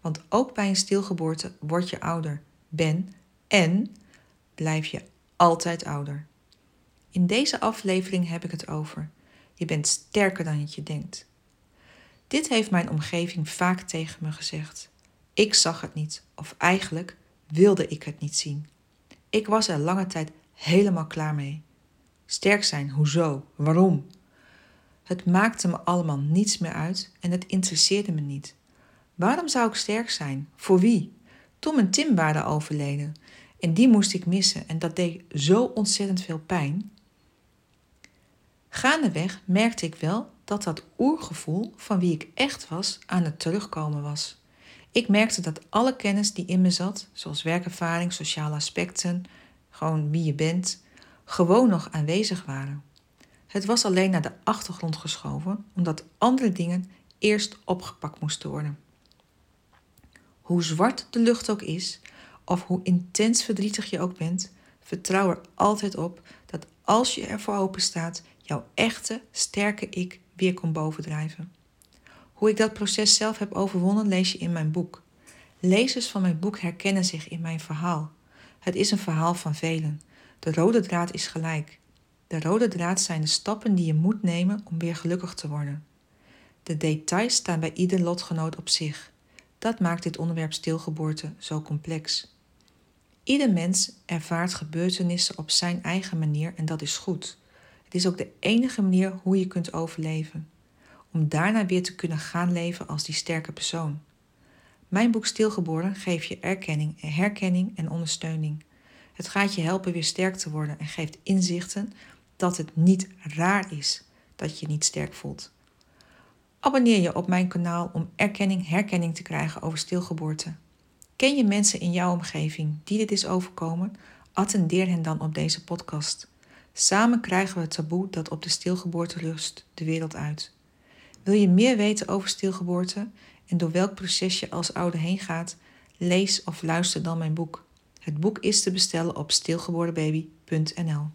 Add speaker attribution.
Speaker 1: want ook bij een stilgeboorte word je ouder, ben en blijf je altijd ouder. In deze aflevering heb ik het over. Je bent sterker dan je denkt. Dit heeft mijn omgeving vaak tegen me gezegd. Ik zag het niet, of eigenlijk wilde ik het niet zien. Ik was er lange tijd helemaal klaar mee. Sterk zijn, hoezo? Waarom? Het maakte me allemaal niets meer uit en het interesseerde me niet. Waarom zou ik sterk zijn? Voor wie? Tom en Tim waren overleden en die moest ik missen en dat deed zo ontzettend veel pijn. Gaandeweg merkte ik wel dat dat oergevoel van wie ik echt was aan het terugkomen was. Ik merkte dat alle kennis die in me zat, zoals werkervaring, sociale aspecten, gewoon wie je bent, gewoon nog aanwezig waren. Het was alleen naar de achtergrond geschoven, omdat andere dingen eerst opgepakt moesten worden. Hoe zwart de lucht ook is, of hoe intens verdrietig je ook bent, vertrouw er altijd op dat als je ervoor open staat, jouw echte, sterke ik weer komt bovendrijven. Hoe ik dat proces zelf heb overwonnen, lees je in mijn boek. Lezers van mijn boek herkennen zich in mijn verhaal. Het is een verhaal van velen. De rode draad is gelijk. De rode draad zijn de stappen die je moet nemen om weer gelukkig te worden. De details staan bij ieder lotgenoot op zich. Dat maakt dit onderwerp stilgeboorte zo complex. Ieder mens ervaart gebeurtenissen op zijn eigen manier en dat is goed. Het is ook de enige manier hoe je kunt overleven. Om daarna weer te kunnen gaan leven als die sterke persoon. Mijn boek Stilgeboren geeft je erkenning, herkenning en ondersteuning. Het gaat je helpen weer sterk te worden en geeft inzichten dat het niet raar is dat je niet sterk voelt. Abonneer je op mijn kanaal om erkenning, herkenning te krijgen over stilgeboorte. Ken je mensen in jouw omgeving die dit is overkomen? Attendeer hen dan op deze podcast. Samen krijgen we het taboe dat op de stilgeboorte rust de wereld uit. Wil je meer weten over stilgeboorte en door welk proces je als ouder heen gaat? Lees of luister dan mijn boek. Het boek is te bestellen op stilgeborenbaby.nl.